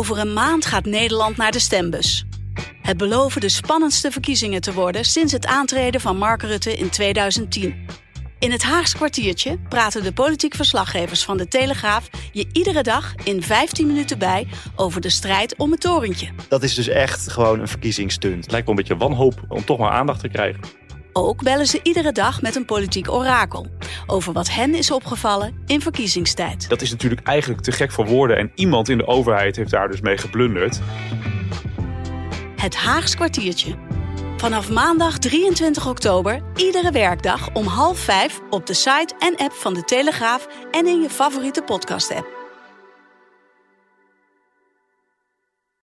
Over een maand gaat Nederland naar de stembus. Het beloven de spannendste verkiezingen te worden sinds het aantreden van Mark Rutte in 2010. In het Haags kwartiertje praten de politiek verslaggevers van de Telegraaf je iedere dag in 15 minuten bij over de strijd om het torentje. Dat is dus echt gewoon een verkiezingsstunt. Het lijkt wel een beetje wanhoop om toch maar aandacht te krijgen. Ook bellen ze iedere dag met een politiek orakel over wat hen is opgevallen in verkiezingstijd. Dat is natuurlijk eigenlijk te gek voor woorden en iemand in de overheid heeft daar dus mee geblunderd. Het Haags kwartiertje. Vanaf maandag 23 oktober, iedere werkdag om half vijf op de site en app van de Telegraaf en in je favoriete podcast-app.